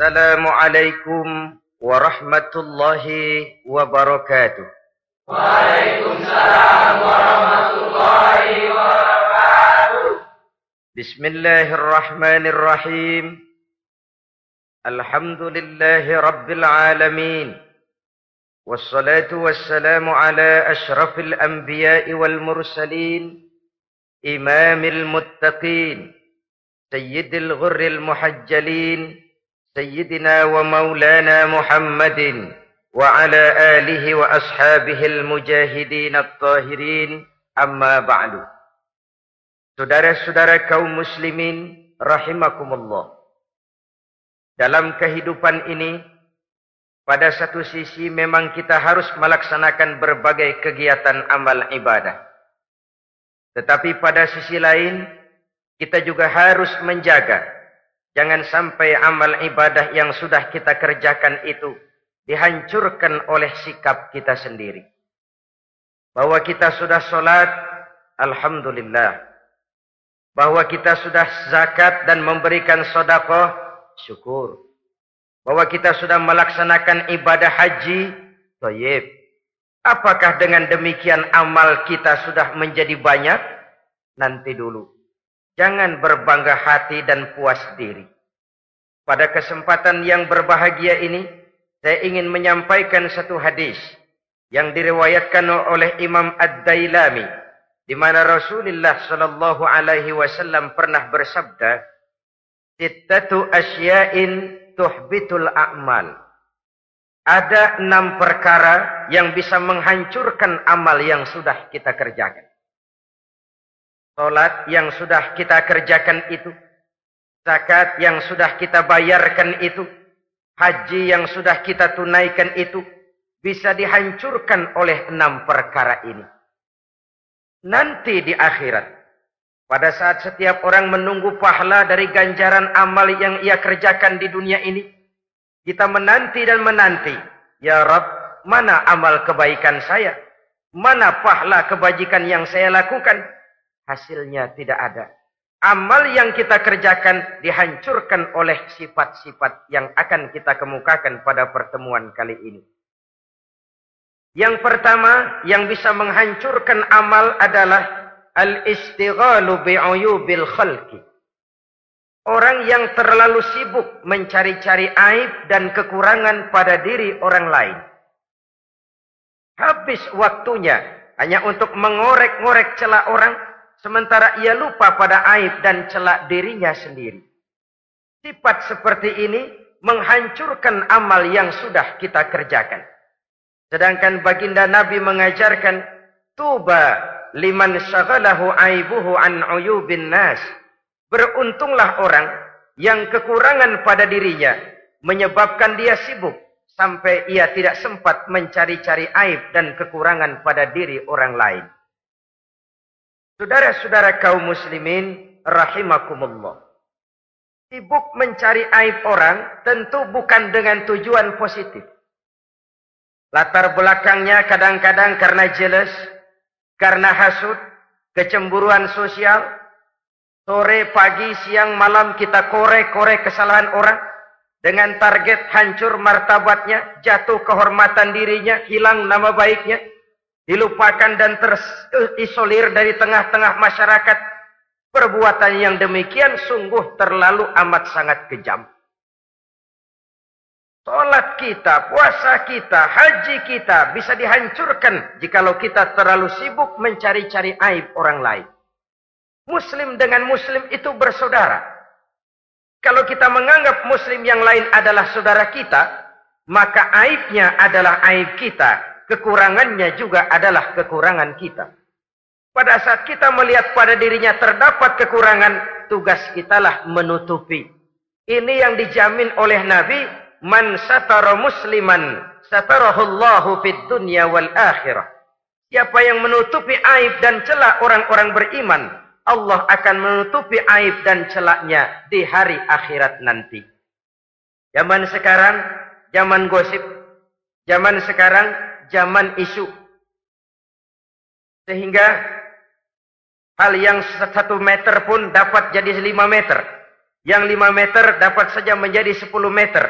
السلام عليكم ورحمة الله وبركاته وعليكم السلام ورحمة الله وبركاته بسم الله الرحمن الرحيم الحمد لله رب العالمين والصلاة والسلام على أشرف سيدنا ومولانا محمد وعلى آله وأصحابه المجاهدين الطاهرين أما بعد Saudara-saudara kaum muslimin rahimakumullah. Dalam kehidupan ini pada satu sisi memang kita harus melaksanakan berbagai kegiatan amal ibadah. Tetapi pada sisi lain kita juga harus menjaga jangan sampai amal ibadah yang sudah kita kerjakan itu dihancurkan oleh sikap kita sendiri. Bahwa kita sudah sholat, Alhamdulillah. Bahwa kita sudah zakat dan memberikan sodakoh, syukur. Bahwa kita sudah melaksanakan ibadah haji, toyib. Apakah dengan demikian amal kita sudah menjadi banyak? Nanti dulu. Jangan berbangga hati dan puas diri. Pada kesempatan yang berbahagia ini, saya ingin menyampaikan satu hadis yang diriwayatkan oleh Imam Ad-Dailami di mana Rasulullah sallallahu alaihi wasallam pernah bersabda, "Sittatu asya'in tuhbitul a'mal." Ada enam perkara yang bisa menghancurkan amal yang sudah kita kerjakan. Salat yang sudah kita kerjakan itu, zakat yang sudah kita bayarkan itu, haji yang sudah kita tunaikan itu bisa dihancurkan oleh enam perkara ini. Nanti di akhirat, pada saat setiap orang menunggu pahala dari ganjaran amal yang ia kerjakan di dunia ini, kita menanti dan menanti, ya Rab, mana amal kebaikan saya? Mana pahala kebajikan yang saya lakukan? Hasilnya tidak ada. Amal yang kita kerjakan dihancurkan oleh sifat-sifat yang akan kita kemukakan pada pertemuan kali ini. Yang pertama yang bisa menghancurkan amal adalah al-istighalu bi'uyubil khalqi. Orang yang terlalu sibuk mencari-cari aib dan kekurangan pada diri orang lain. Habis waktunya hanya untuk mengorek-ngorek celah orang, sementara ia lupa pada aib dan celah dirinya sendiri. Sifat seperti ini menghancurkan amal yang sudah kita kerjakan. Sedangkan baginda Nabi mengajarkan, Tuba liman syaghalahu aibuhu an uyubin nas. Beruntunglah orang yang kekurangan pada dirinya menyebabkan dia sibuk sampai ia tidak sempat mencari-cari aib dan kekurangan pada diri orang lain. Saudara-saudara kaum muslimin rahimakumullah. Sibuk mencari aib orang tentu bukan dengan tujuan positif. Latar belakangnya kadang-kadang karena jealous, karena hasut, kecemburuan sosial, Sore, pagi, siang, malam kita korek-korek kesalahan orang. Dengan target hancur martabatnya, jatuh kehormatan dirinya, hilang nama baiknya. Dilupakan dan terisolir dari tengah-tengah masyarakat. Perbuatan yang demikian sungguh terlalu amat sangat kejam. Salat kita, puasa kita, haji kita bisa dihancurkan jikalau kita terlalu sibuk mencari-cari aib orang lain. Muslim dengan muslim itu bersaudara. Kalau kita menganggap muslim yang lain adalah saudara kita, maka aibnya adalah aib kita, kekurangannya juga adalah kekurangan kita. Pada saat kita melihat pada dirinya terdapat kekurangan, tugas kitalah menutupi. Ini yang dijamin oleh Nabi, man satara musliman satarahullahu fid dunya wal akhirah. Siapa yang menutupi aib dan celah orang-orang beriman, Allah akan menutupi aib dan celaknya di hari akhirat nanti. Zaman sekarang, zaman gosip. Zaman sekarang, zaman isu. Sehingga hal yang satu meter pun dapat jadi lima meter. Yang 5 meter dapat saja menjadi 10 meter.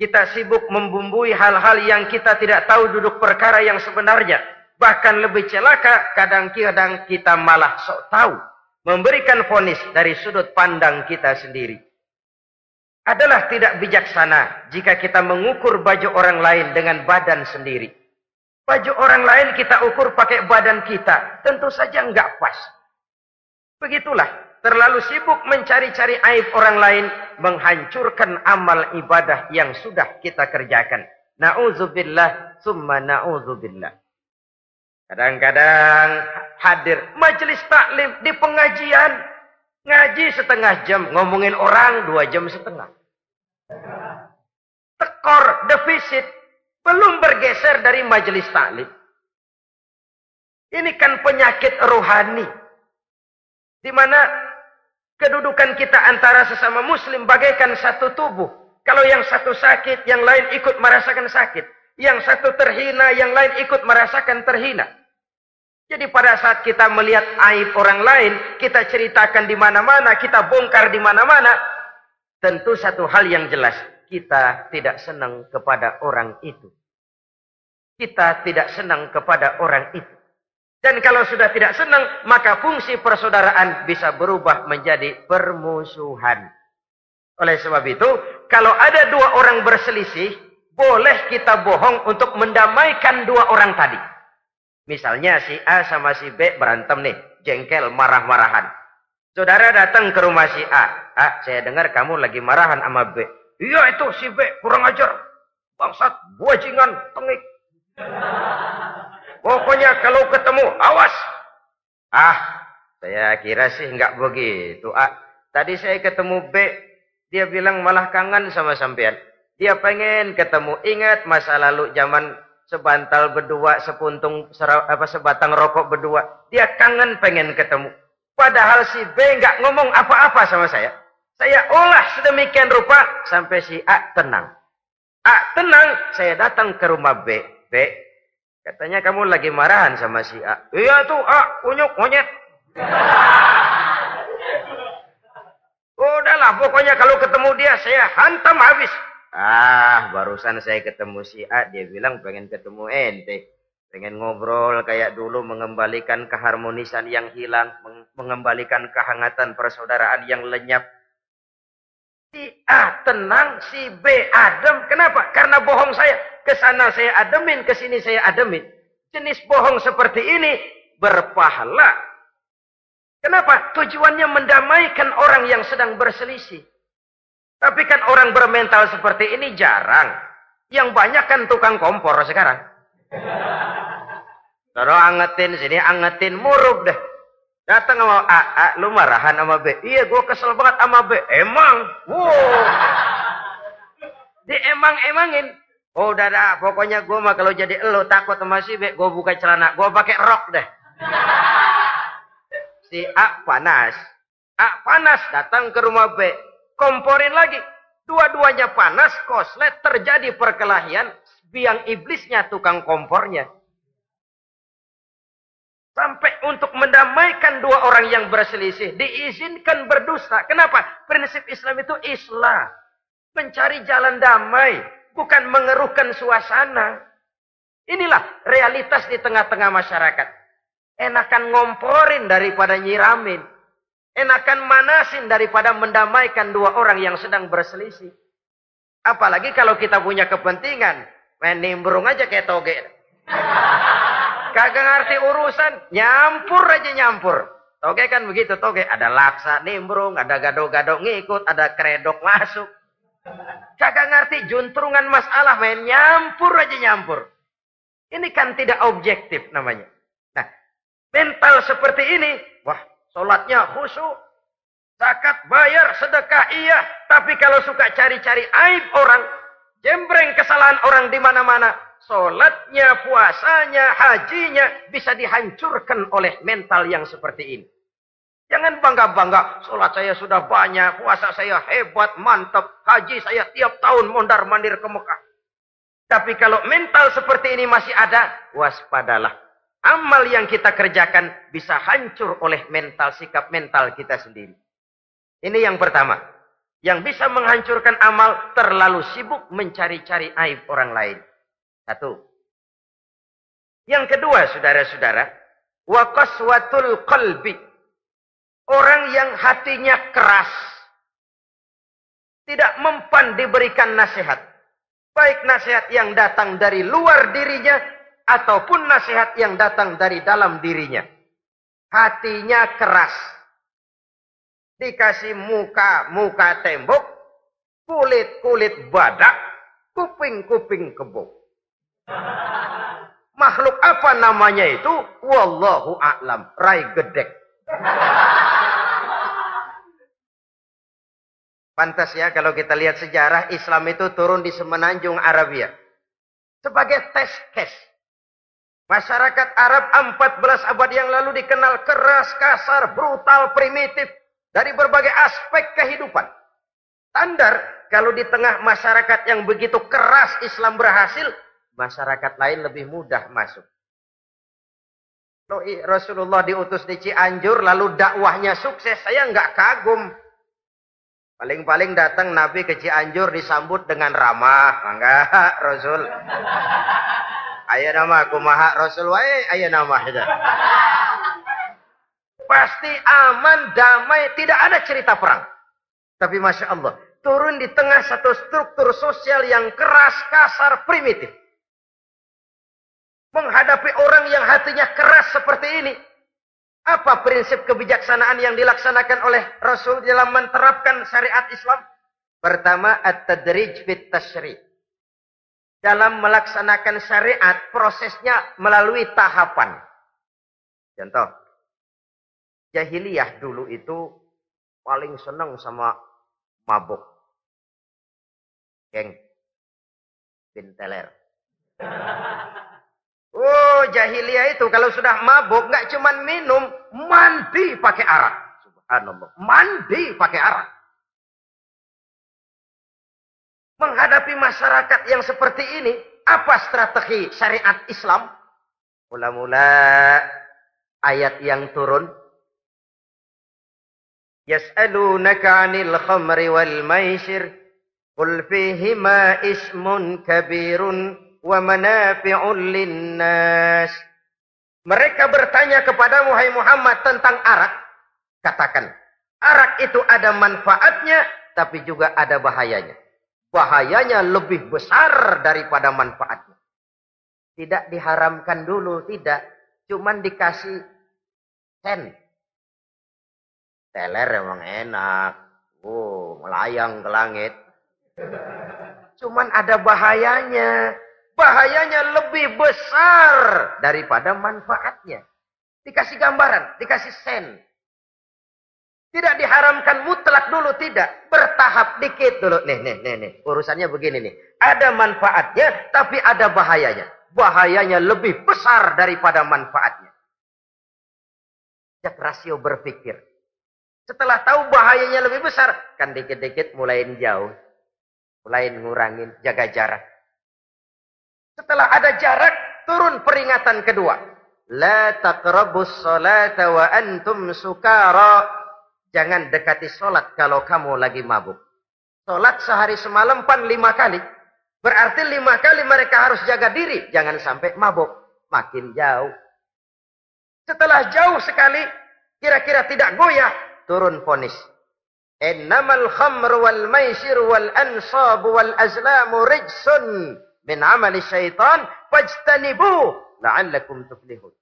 Kita sibuk membumbui hal-hal yang kita tidak tahu duduk perkara yang sebenarnya. Bahkan lebih celaka, kadang-kadang kita malah sok tahu. Memberikan fonis dari sudut pandang kita sendiri. Adalah tidak bijaksana jika kita mengukur baju orang lain dengan badan sendiri. Baju orang lain kita ukur pakai badan kita. Tentu saja enggak pas. Begitulah. Terlalu sibuk mencari-cari aib orang lain. Menghancurkan amal ibadah yang sudah kita kerjakan. Na'udzubillah. Summa na'udzubillah. Kadang-kadang hadir majelis taklim di pengajian. Ngaji setengah jam. Ngomongin orang dua jam setengah. Tekor, defisit belum bergeser dari majelis taklim. Ini kan penyakit rohani. Di mana kedudukan kita antara sesama muslim bagaikan satu tubuh. Kalau yang satu sakit, yang lain ikut merasakan sakit. Yang satu terhina, yang lain ikut merasakan terhina. Jadi pada saat kita melihat aib orang lain, kita ceritakan di mana-mana, kita bongkar di mana-mana, tentu satu hal yang jelas, kita tidak senang kepada orang itu. Kita tidak senang kepada orang itu. Dan kalau sudah tidak senang, maka fungsi persaudaraan bisa berubah menjadi permusuhan. Oleh sebab itu, kalau ada dua orang berselisih, boleh kita bohong untuk mendamaikan dua orang tadi. Misalnya si A sama si B berantem nih, jengkel, marah-marahan. Saudara datang ke rumah si A. A, saya dengar kamu lagi marahan sama B. Iya itu si B kurang ajar. Bangsat, buajingan, tengik. Pokoknya kalau ketemu, awas. Ah, saya kira sih nggak begitu. Ah, tadi saya ketemu B, dia bilang malah kangen sama sampean. Dia pengen ketemu. Ingat masa lalu zaman sebantal berdua, sepuntung apa sebatang rokok berdua. Dia kangen pengen ketemu. Padahal si B nggak ngomong apa-apa sama saya. Saya olah sedemikian rupa sampai si A tenang. A tenang, saya datang ke rumah B. B, katanya kamu lagi marahan sama si A. Iya tuh A, unyuk monyet. Udahlah, pokoknya kalau ketemu dia saya hantam habis. Ah, barusan saya ketemu si A, dia bilang pengen ketemu ente. Pengen ngobrol kayak dulu mengembalikan keharmonisan yang hilang, mengembalikan kehangatan persaudaraan yang lenyap. Si A tenang, si B adem. Kenapa? Karena bohong saya. Ke sana saya ademin, ke sini saya ademin. Jenis bohong seperti ini berpahala. Kenapa? Tujuannya mendamaikan orang yang sedang berselisih. Tapi kan orang bermental seperti ini jarang. Yang banyak kan tukang kompor sekarang. Taruh angetin sini, angetin murub deh. Datang sama A, A, lu marahan sama B. Iya, gue kesel banget sama B. Emang, wow. Di emang-emangin. Oh, udah dah, pokoknya gue mah kalau jadi lo takut sama si B, gue buka celana, gue pakai rok deh. Si A panas. A panas datang ke rumah B komporin lagi. Dua-duanya panas, koslet, terjadi perkelahian. Biang iblisnya tukang kompornya. Sampai untuk mendamaikan dua orang yang berselisih. Diizinkan berdusta. Kenapa? Prinsip Islam itu Islam. Mencari jalan damai. Bukan mengeruhkan suasana. Inilah realitas di tengah-tengah masyarakat. Enakan ngomporin daripada nyiramin. Enakan manasin daripada mendamaikan dua orang yang sedang berselisih. Apalagi kalau kita punya kepentingan. Main nimbrung aja kayak toge. Kagak ngerti urusan. Nyampur aja nyampur. Toge kan begitu toge. Ada laksa nimbrung. Ada gado-gado ngikut. Ada kredok masuk. Kagak ngerti juntrungan masalah. Main nyampur aja nyampur. Ini kan tidak objektif namanya. Nah, mental seperti ini. Wah, Sholatnya khusyuk. Zakat bayar, sedekah iya. Tapi kalau suka cari-cari aib orang. Jembreng kesalahan orang di mana-mana. Sholatnya, puasanya, hajinya bisa dihancurkan oleh mental yang seperti ini. Jangan bangga-bangga. Sholat saya sudah banyak. Puasa saya hebat, mantap. Haji saya tiap tahun mondar-mandir ke Mekah. Tapi kalau mental seperti ini masih ada, waspadalah. Amal yang kita kerjakan bisa hancur oleh mental sikap mental kita sendiri. Ini yang pertama. yang bisa menghancurkan amal terlalu sibuk mencari-cari aib orang lain. Satu. Yang kedua, saudara-saudara, wa qaswatul qalbi. Orang yang hatinya keras. Tidak mempan diberikan nasihat. Baik nasihat yang datang dari luar dirinya ataupun nasihat yang datang dari dalam dirinya. Hatinya keras dikasih muka muka tembok, kulit kulit badak, kuping kuping kebo. Makhluk apa namanya itu? Wallahu a'lam. Rai gedek. Pantas ya kalau kita lihat sejarah Islam itu turun di semenanjung Arabia. Sebagai tes case. Masyarakat Arab 14 abad yang lalu dikenal keras, kasar, brutal, primitif dari berbagai aspek kehidupan. Standar kalau di tengah masyarakat yang begitu keras Islam berhasil, masyarakat lain lebih mudah masuk. Rasulullah diutus di Cianjur lalu dakwahnya sukses, saya nggak kagum. Paling-paling datang Nabi ke Cianjur disambut dengan ramah, enggak Rasul. Ayah nama aku maha Rasul ayah nama itu. Pasti aman, damai, tidak ada cerita perang. Tapi Masya Allah, turun di tengah satu struktur sosial yang keras, kasar, primitif. Menghadapi orang yang hatinya keras seperti ini. Apa prinsip kebijaksanaan yang dilaksanakan oleh Rasul dalam menerapkan syariat Islam? Pertama, at-tadrij fit tashri. Dalam melaksanakan syariat, prosesnya melalui tahapan. Contoh, jahiliyah dulu itu paling senang sama mabuk. Geng. Binteler. Oh jahiliyah itu kalau sudah mabuk nggak cuman minum, mandi pakai arak. Subhanallah, mandi pakai arak. Menghadapi masyarakat yang seperti ini, apa strategi syariat Islam? Mula-mula ayat yang turun. Yas'alunaka 'anil khamri wal maisir. Qul fihima ismun kabirun wa manafi'un linnas. Mereka bertanya kepada Muhammad, Muhammad tentang arak. Katakan, arak itu ada manfaatnya, tapi juga ada bahayanya. Bahayanya lebih besar daripada manfaatnya. Tidak diharamkan dulu, tidak. Cuman dikasih sen. Teler emang enak. Oh, melayang ke langit. Cuman ada bahayanya. Bahayanya lebih besar daripada manfaatnya. Dikasih gambaran, dikasih sen. Tidak diharamkan mutlak dulu, tidak. Bertahap dikit dulu. Nih, nih, nih, nih. Urusannya begini nih. Ada manfaatnya, tapi ada bahayanya. Bahayanya lebih besar daripada manfaatnya. Jak rasio berpikir. Setelah tahu bahayanya lebih besar, kan dikit-dikit mulai jauh. Mulai ngurangin, jaga jarak. Setelah ada jarak, turun peringatan kedua. La taqrabus salata wa antum sukara. Jangan dekati solat kalau kamu lagi mabuk. Solat sehari semalam pan lima kali. Berarti lima kali mereka harus jaga diri. Jangan sampai mabuk. Makin jauh. Setelah jauh sekali, kira-kira tidak goyah, turun fonis. Innamal khamru wal maisir wal ansab wal azlamu rijsun min amali syaitan fajtanibu la'allakum tuflihun.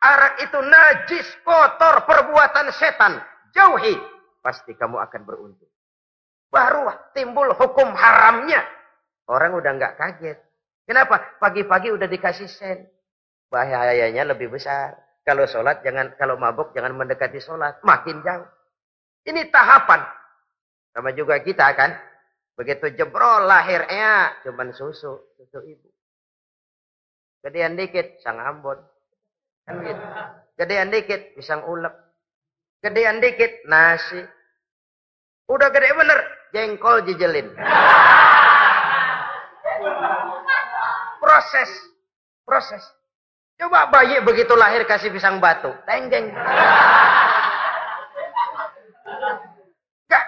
Arak itu najis, kotor, perbuatan setan. Jauhi, pasti kamu akan beruntung. Baru timbul hukum haramnya. Orang udah nggak kaget. Kenapa? Pagi-pagi udah dikasih sen. Bahayanya lebih besar. Kalau sholat jangan, kalau mabuk jangan mendekati sholat. Makin jauh. Ini tahapan. Sama juga kita kan. Begitu jebrol lahirnya cuman susu. Susu ibu. Gedean dikit sang ambon. Kan gitu. Gedean dikit pisang ulek. Gedean dikit nasi. Udah gede bener jengkol jijelin. Proses. Proses. Coba bayi begitu lahir kasih pisang batu. Tenggeng. Gak,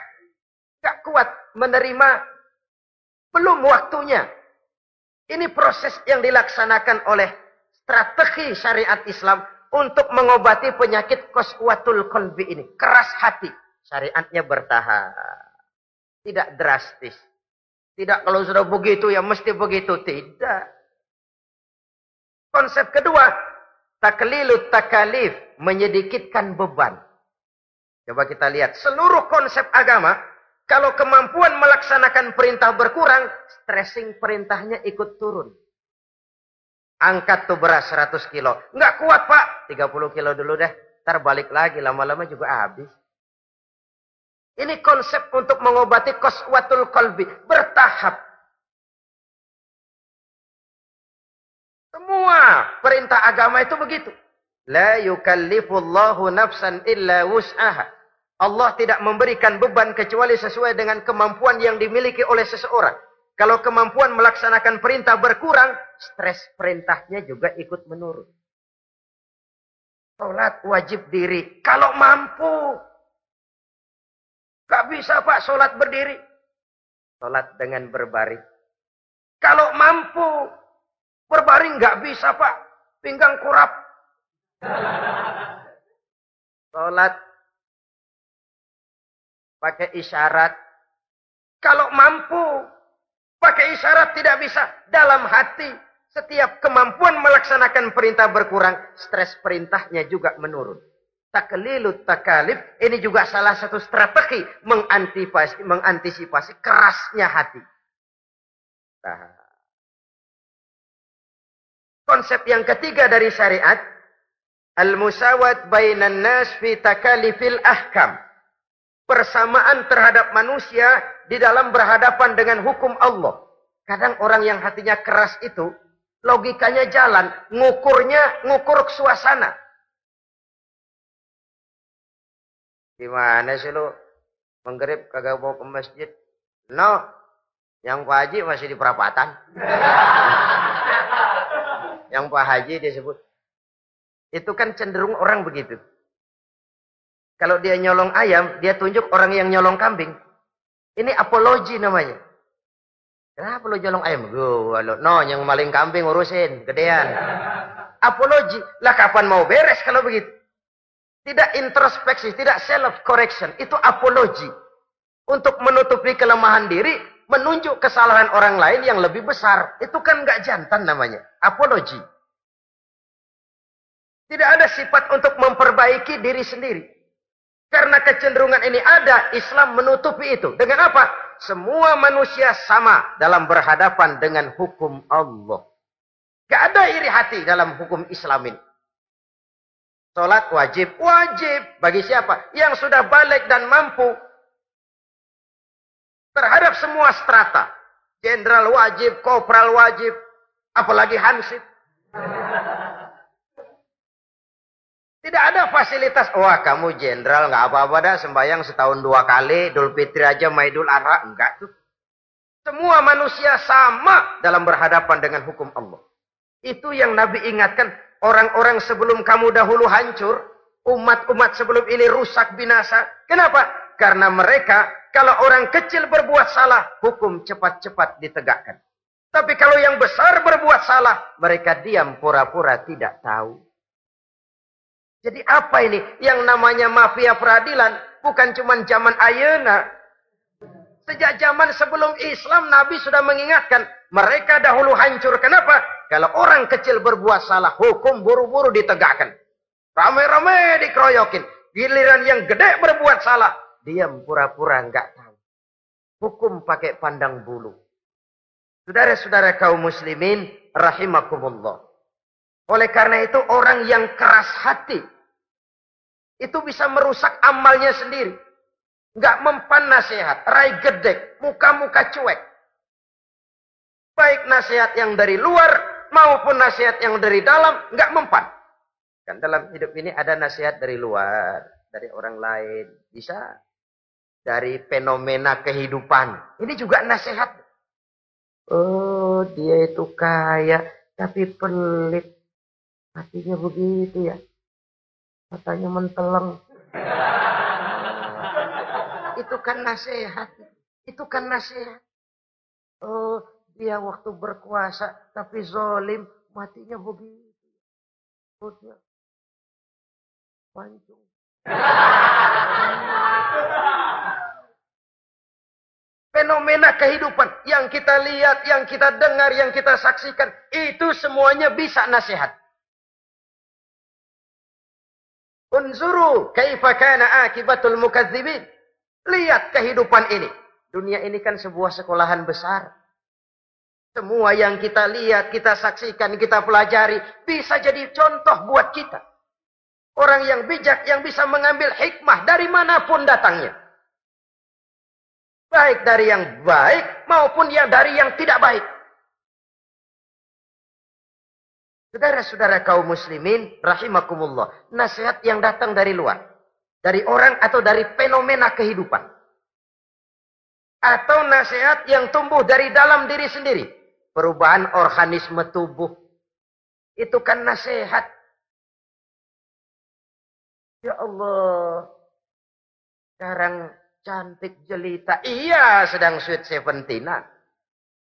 gak kuat. Menerima belum waktunya. Ini proses yang dilaksanakan oleh strategi syariat Islam untuk mengobati penyakit koswatul kolbi ini. Keras hati. Syariatnya bertahap. Tidak drastis. Tidak kalau sudah begitu ya mesti begitu. Tidak. Konsep kedua. Taklilut takalif. Menyedikitkan beban. Coba kita lihat. Seluruh konsep agama. Kalau kemampuan melaksanakan perintah berkurang. Stressing perintahnya ikut turun. Angkat tuh beras 100 kilo. Enggak kuat pak. 30 kilo dulu deh. Ntar balik lagi. Lama-lama juga habis. Ini konsep untuk mengobati koswatul kolbi. Bertahap. Semua perintah agama itu begitu. La yukallifullahu nafsan illa wus'aha. Allah tidak memberikan beban kecuali sesuai dengan kemampuan yang dimiliki oleh seseorang. Kalau kemampuan melaksanakan perintah berkurang, stres perintahnya juga ikut menurun. Sholat wajib diri. Kalau mampu. Gak bisa pak sholat berdiri. Sholat dengan berbaring. Kalau mampu. Berbaring gak bisa pak. Pinggang kurap. Sholat. Pakai isyarat. Kalau mampu. Pakai isyarat tidak bisa. Dalam hati. Setiap kemampuan melaksanakan perintah berkurang. Stres perintahnya juga menurun. Taklilut takalif. Ini juga salah satu strategi. Mengantisipasi, mengantisipasi kerasnya hati. Nah. Konsep yang ketiga dari syariat. Al-musawat bainan nas fi takalifil ahkam. Persamaan terhadap manusia di dalam berhadapan dengan hukum Allah. Kadang orang yang hatinya keras itu, logikanya jalan, ngukurnya ngukur suasana. Gimana sih lu? Menggerib kagak mau ke masjid? No, yang Pak Haji masih di perapatan. yang Pak Haji disebut. Itu kan cenderung orang begitu. Kalau dia nyolong ayam, dia tunjuk orang yang nyolong kambing. Ini apologi namanya. Kenapa lo jolong ayam? Gue, no, yang maling kambing urusin, gedean. Apologi. Lah kapan mau beres kalau begitu? Tidak introspeksi, tidak self correction. Itu apologi. Untuk menutupi kelemahan diri, menunjuk kesalahan orang lain yang lebih besar. Itu kan nggak jantan namanya. Apologi. Tidak ada sifat untuk memperbaiki diri sendiri. Karena kecenderungan ini ada, Islam menutupi itu. Dengan apa? Semua manusia sama dalam berhadapan dengan hukum Allah. Gak ada iri hati dalam hukum Islam ini. Sholat wajib, wajib. Bagi siapa? Yang sudah balik dan mampu. Terhadap semua strata. Jenderal wajib, kopral wajib. Apalagi hansip. Tidak ada fasilitas. Wah kamu jenderal nggak apa-apa dah sembahyang setahun dua kali. Idul Fitri aja Maidul Adha. Enggak tuh. Semua manusia sama dalam berhadapan dengan hukum Allah. Itu yang Nabi ingatkan. Orang-orang sebelum kamu dahulu hancur. Umat-umat sebelum ini rusak binasa. Kenapa? Karena mereka kalau orang kecil berbuat salah. Hukum cepat-cepat ditegakkan. Tapi kalau yang besar berbuat salah. Mereka diam pura-pura tidak tahu. Jadi apa ini? Yang namanya mafia peradilan bukan cuma zaman ayana. Sejak zaman sebelum Islam Nabi sudah mengingatkan mereka dahulu hancur. Kenapa? Kalau orang kecil berbuat salah, hukum buru-buru ditegakkan. Rame-rame dikeroyokin. Giliran yang gede berbuat salah, diam pura-pura enggak tahu. Hukum pakai pandang bulu. Saudara-saudara kaum muslimin rahimakumullah. Oleh karena itu orang yang keras hati itu bisa merusak amalnya sendiri. Nggak mempan nasihat, rai gedek, muka-muka cuek. Baik nasihat yang dari luar maupun nasihat yang dari dalam nggak mempan. Kan dalam hidup ini ada nasihat dari luar, dari orang lain, bisa dari fenomena kehidupan. Ini juga nasihat. Oh, dia itu kaya tapi pelit. Hatinya begitu ya. Katanya menteleng. Itu kan nasihat. Itu kan nasihat. Oh, dia waktu berkuasa tapi zolim, matinya begitu. Perutnya pancung. Fenomena kehidupan yang kita lihat, yang kita dengar, yang kita saksikan, itu semuanya bisa nasihat. Unzuru kaifa kana akibatul mukadzibin. Lihat kehidupan ini. Dunia ini kan sebuah sekolahan besar. Semua yang kita lihat, kita saksikan, kita pelajari bisa jadi contoh buat kita. Orang yang bijak yang bisa mengambil hikmah dari mana pun datangnya. Baik dari yang baik maupun yang dari yang tidak baik. Saudara-saudara kaum muslimin rahimakumullah, nasihat yang datang dari luar, dari orang atau dari fenomena kehidupan. Atau nasihat yang tumbuh dari dalam diri sendiri, perubahan organisme tubuh. Itu kan nasihat. Ya Allah, sekarang cantik jelita. Iya, sedang sweet seventeenan.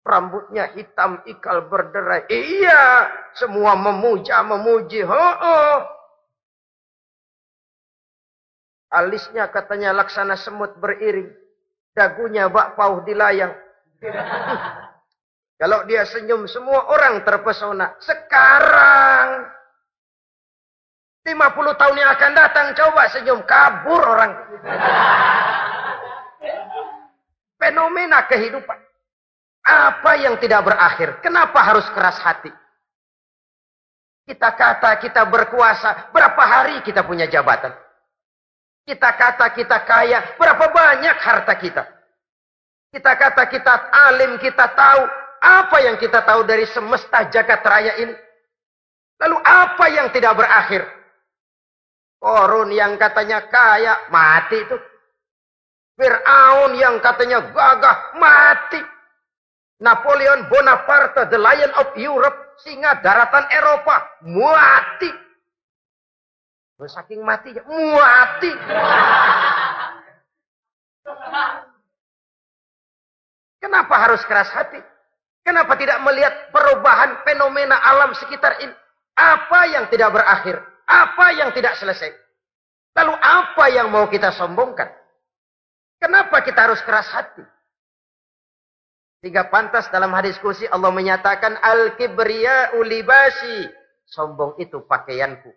Rambutnya hitam, ikal berderai. Iya, semua memuja, memuji. Ho -oh. Alisnya katanya laksana semut beriring. Dagunya bak pauh di layang. Kalau dia senyum, semua orang terpesona. Sekarang, 50 tahun yang akan datang, coba senyum. Kabur orang. Fenomena kehidupan. Apa yang tidak berakhir? Kenapa harus keras hati? Kita kata kita berkuasa, berapa hari kita punya jabatan? Kita kata kita kaya, berapa banyak harta kita? Kita kata kita alim, kita tahu. Apa yang kita tahu dari semesta jagat raya ini? Lalu apa yang tidak berakhir? Korun yang katanya kaya, mati itu. Fir'aun yang katanya gagah, mati. Napoleon Bonaparte, the Lion of Europe, singa daratan Eropa, mati. Saking mati. Kenapa harus keras hati? Kenapa tidak melihat perubahan fenomena alam sekitar ini? Apa yang tidak berakhir? Apa yang tidak selesai? Lalu apa yang mau kita sombongkan? Kenapa kita harus keras hati? Sehingga pantas dalam hadis kursi Allah menyatakan al-kibriya ulibasi. Sombong itu pakaianku.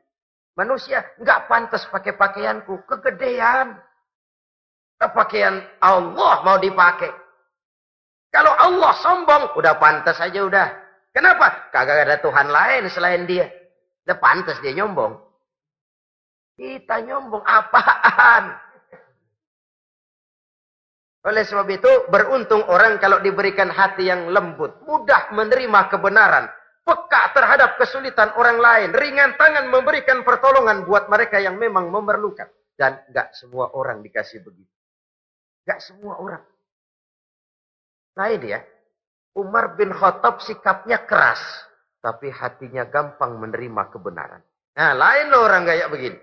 Manusia nggak pantas pakai pakaianku. Kegedean. Pakaian Allah mau dipakai. Kalau Allah sombong, udah pantas aja udah. Kenapa? Kagak ada Tuhan lain selain dia. Udah pantas dia nyombong. Kita nyombong apaan? Oleh sebab itu, beruntung orang kalau diberikan hati yang lembut, mudah menerima kebenaran, peka terhadap kesulitan orang lain, ringan tangan memberikan pertolongan buat mereka yang memang memerlukan. Dan gak semua orang dikasih begitu. Gak semua orang. Lain ya, Umar bin Khattab sikapnya keras, tapi hatinya gampang menerima kebenaran. Nah, lain orang kayak begini.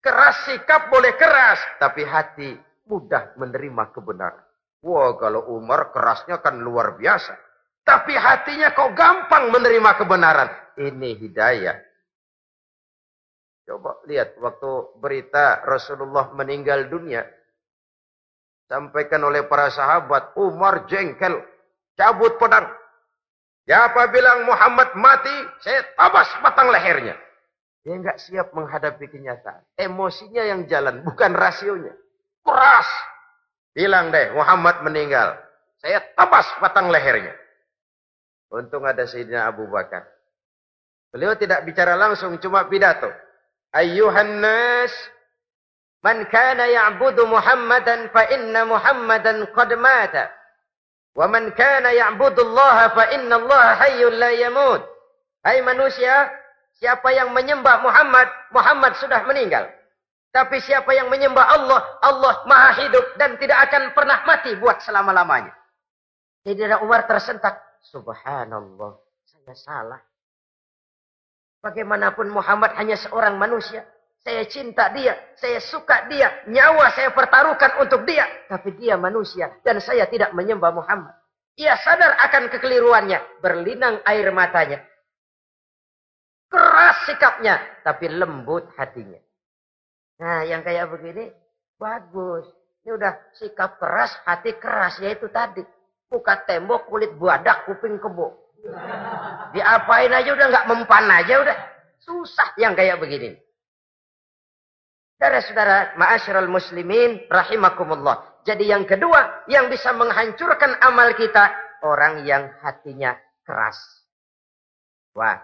Keras sikap boleh keras, tapi hati mudah menerima kebenaran. Wah, kalau Umar kerasnya kan luar biasa. Tapi hatinya kok gampang menerima kebenaran. Ini hidayah. Coba lihat waktu berita Rasulullah meninggal dunia. Sampaikan oleh para sahabat, Umar jengkel, cabut pedang. Siapa bilang Muhammad mati, saya tabas batang lehernya. Dia nggak siap menghadapi kenyataan. Emosinya yang jalan, bukan rasionya. Keras. Bilang deh, Muhammad meninggal. Saya tabas batang lehernya. Untung ada Sayyidina Abu Bakar. Beliau tidak bicara langsung, cuma pidato. Ayyuhan nas, man kana ya'budu Muhammadan fa inna Muhammadan qad mata. Wa man kana ya'budu Allah fa inna Allah hayyun la yamut. Hai manusia, siapa yang menyembah Muhammad, Muhammad sudah meninggal. Tapi siapa yang menyembah Allah, Allah maha hidup dan tidak akan pernah mati buat selama-lamanya. Sayyidina Umar tersentak. Subhanallah, saya salah. Bagaimanapun Muhammad hanya seorang manusia. Saya cinta dia, saya suka dia, nyawa saya pertaruhkan untuk dia. Tapi dia manusia dan saya tidak menyembah Muhammad. Ia sadar akan kekeliruannya, berlinang air matanya. Keras sikapnya, tapi lembut hatinya. Nah, yang kayak begini, bagus. Ini udah sikap keras, hati keras, yaitu tadi. Buka tembok, kulit buadak, kuping kebo. Diapain aja udah nggak mempan aja udah. Susah yang kayak begini. Saudara-saudara, ma'asyiral muslimin rahimakumullah. Jadi yang kedua yang bisa menghancurkan amal kita orang yang hatinya keras. Wah.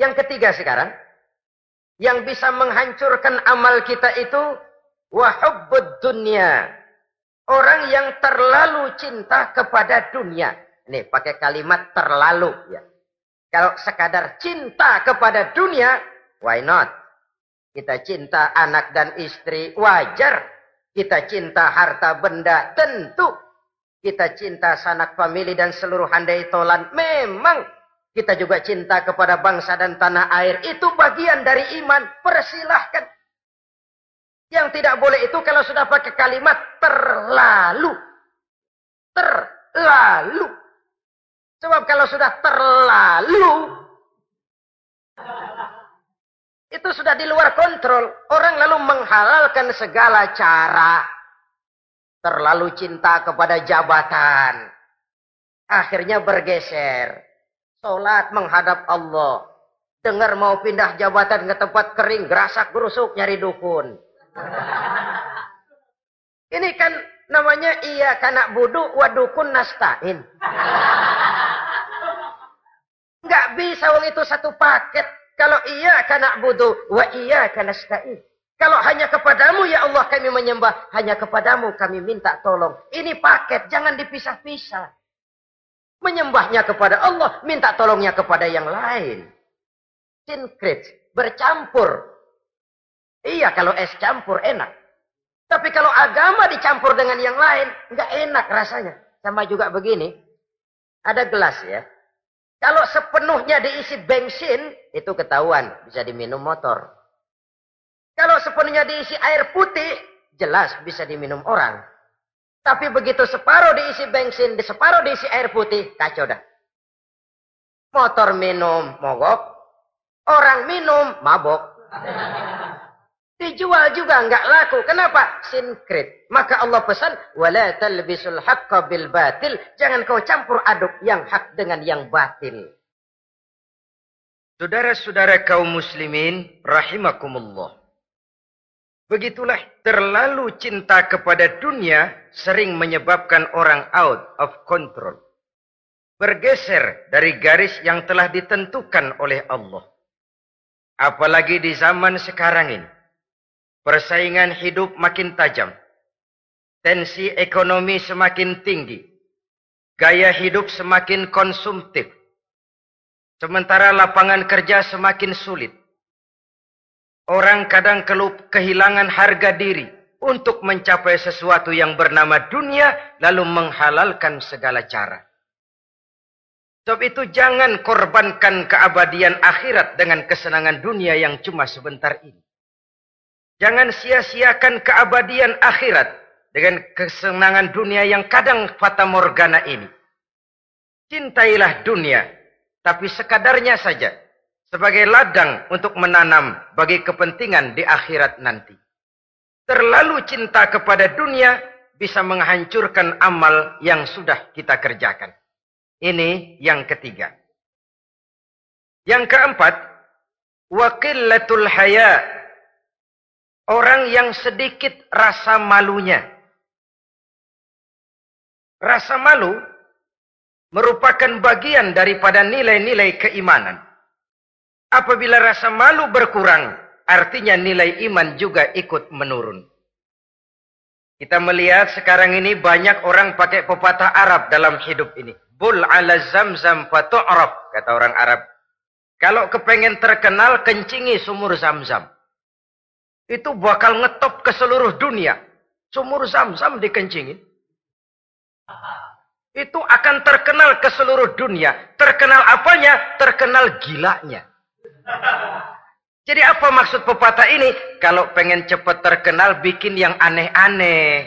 Yang ketiga sekarang yang bisa menghancurkan amal kita itu wahubbud dunia. Orang yang terlalu cinta kepada dunia. Nih, pakai kalimat terlalu ya. Kalau sekadar cinta kepada dunia, why not? Kita cinta anak dan istri, wajar. Kita cinta harta benda, tentu. Kita cinta sanak famili dan seluruh handai tolan, memang. Kita juga cinta kepada bangsa dan tanah air. Itu bagian dari iman. Persilahkan. Yang tidak boleh itu kalau sudah pakai kalimat terlalu. Terlalu. Sebab kalau sudah terlalu, itu sudah di luar kontrol. Orang lalu menghalalkan segala cara. Terlalu cinta kepada jabatan. Akhirnya bergeser. Sholat menghadap Allah. Dengar mau pindah jabatan ke tempat kering, gerasak gerusuk nyari dukun. Ini kan namanya iya kanak budu wadukun nastain. Enggak bisa wong itu satu paket. Kalau iya karena budu, wa iya karena stain. Kalau hanya kepadamu ya Allah kami menyembah, hanya kepadamu kami minta tolong. Ini paket, jangan dipisah-pisah. Menyembahnya kepada Allah, minta tolongnya kepada yang lain. Sinkrit, bercampur. Iya, kalau es campur enak. Tapi kalau agama dicampur dengan yang lain, nggak enak rasanya. Sama juga begini, ada gelas ya. Kalau sepenuhnya diisi bensin, itu ketahuan. Bisa diminum motor. Kalau sepenuhnya diisi air putih, jelas bisa diminum orang. Tapi begitu separuh diisi bensin, di separuh diisi air putih, kacau dah. Motor minum, mogok. Orang minum, mabok. Dijual juga nggak laku. Kenapa? Sinkrit. Maka Allah pesan, wala talbisul haqqa bil batil. Jangan kau campur aduk yang hak dengan yang batil. Saudara-saudara kaum muslimin, rahimakumullah. Begitulah terlalu cinta kepada dunia sering menyebabkan orang out of control. Bergeser dari garis yang telah ditentukan oleh Allah. Apalagi di zaman sekarang ini Persaingan hidup makin tajam. Tensi ekonomi semakin tinggi. Gaya hidup semakin konsumtif. Sementara lapangan kerja semakin sulit. Orang kadang kelup kehilangan harga diri untuk mencapai sesuatu yang bernama dunia lalu menghalalkan segala cara. Sebab itu jangan korbankan keabadian akhirat dengan kesenangan dunia yang cuma sebentar ini. Jangan sia-siakan keabadian akhirat dengan kesenangan dunia yang kadang fata morgana ini. Cintailah dunia, tapi sekadarnya saja. Sebagai ladang untuk menanam bagi kepentingan di akhirat nanti. Terlalu cinta kepada dunia bisa menghancurkan amal yang sudah kita kerjakan. Ini yang ketiga. Yang keempat, wakilatul haya Orang yang sedikit rasa malunya. Rasa malu merupakan bagian daripada nilai-nilai keimanan. Apabila rasa malu berkurang, artinya nilai iman juga ikut menurun. Kita melihat sekarang ini banyak orang pakai pepatah Arab dalam hidup ini. Bul ala zamzam fatu'raf, kata orang Arab. Kalau kepengen terkenal, kencingi sumur zamzam itu bakal ngetop ke seluruh dunia. Sumur zam-zam dikencingin. Itu akan terkenal ke seluruh dunia. Terkenal apanya? Terkenal gilanya. Jadi apa maksud pepatah ini? Kalau pengen cepat terkenal, bikin yang aneh-aneh.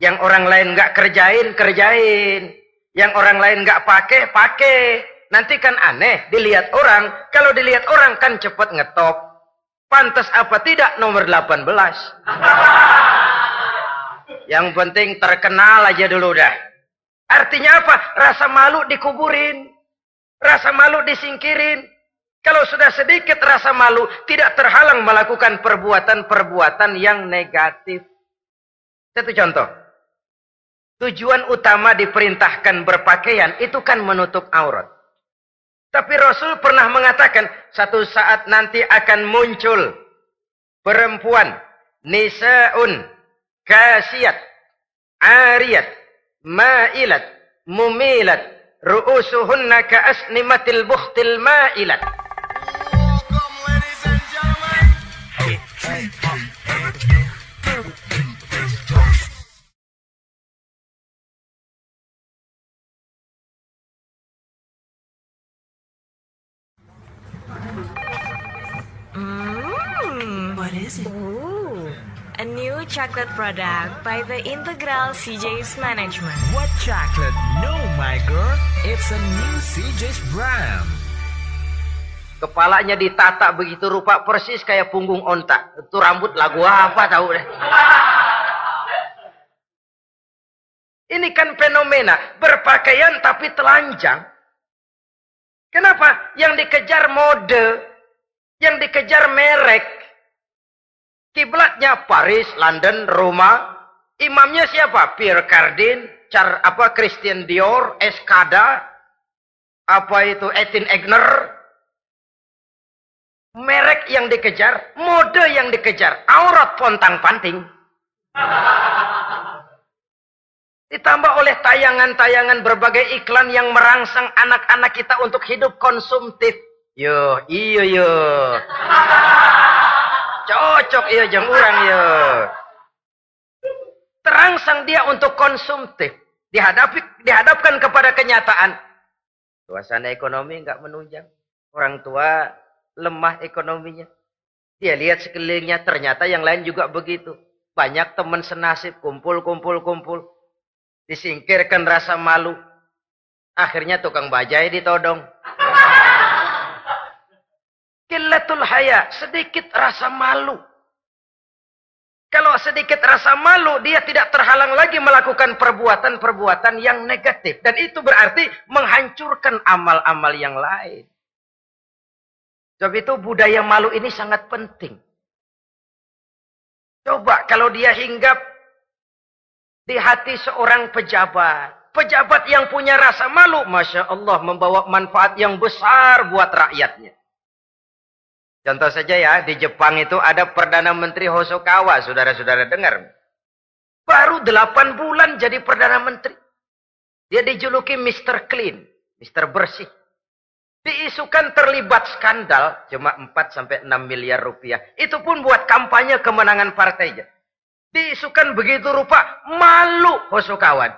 Yang orang lain nggak kerjain, kerjain. Yang orang lain nggak pakai, pakai. Nanti kan aneh, dilihat orang. Kalau dilihat orang kan cepat ngetop. Pantas apa tidak nomor 18. Yang penting terkenal aja dulu dah. Artinya apa? Rasa malu dikuburin. Rasa malu disingkirin. Kalau sudah sedikit rasa malu, tidak terhalang melakukan perbuatan-perbuatan yang negatif. Satu contoh. Tujuan utama diperintahkan berpakaian itu kan menutup aurat. Tapi Rasul pernah mengatakan, satu saat nanti akan muncul perempuan, nisaun, kasiyat, ariyat, ma'ilat, mumilat, ru'usuhunna ka'asnimatil bukhtil ma'ilat. Chocolate product by the Integral CJ's Management. What chocolate? No, my girl. It's a new CJ's brand. Kepalanya ditata begitu rupa persis kayak punggung onta. Itu rambut lagu apa tahu deh. Ini kan fenomena berpakaian tapi telanjang. Kenapa? Yang dikejar mode, yang dikejar merek. Kiblatnya Paris, London, Roma. Imamnya siapa? Pierre Cardin, Char apa Christian Dior, Escada, apa itu Etin Egner. Merek yang dikejar, mode yang dikejar, aurat pontang panting. Ditambah oleh tayangan-tayangan berbagai iklan yang merangsang anak-anak kita untuk hidup konsumtif. Yo, iyo yo. Cocok iya jeng urang yo. Terangsang dia untuk konsumtif. Dihadapi, dihadapkan kepada kenyataan. Suasana ekonomi nggak menunjang. Orang tua lemah ekonominya. Dia lihat sekelilingnya ternyata yang lain juga begitu. Banyak teman senasib kumpul kumpul kumpul. Disingkirkan rasa malu. Akhirnya tukang bajai ditodong. Kilatul haya, sedikit rasa malu. Kalau sedikit rasa malu, dia tidak terhalang lagi melakukan perbuatan-perbuatan yang negatif. Dan itu berarti menghancurkan amal-amal yang lain. Sebab itu budaya malu ini sangat penting. Coba kalau dia hinggap di hati seorang pejabat. Pejabat yang punya rasa malu, Masya Allah, membawa manfaat yang besar buat rakyatnya. Contoh saja ya, di Jepang itu ada Perdana Menteri Hosokawa, saudara-saudara dengar. Baru delapan bulan jadi Perdana Menteri. Dia dijuluki Mr. Clean, Mr. Bersih. Diisukan terlibat skandal, cuma 4 sampai 6 miliar rupiah. Itu pun buat kampanye kemenangan partainya. Diisukan begitu rupa, malu Hosokawan.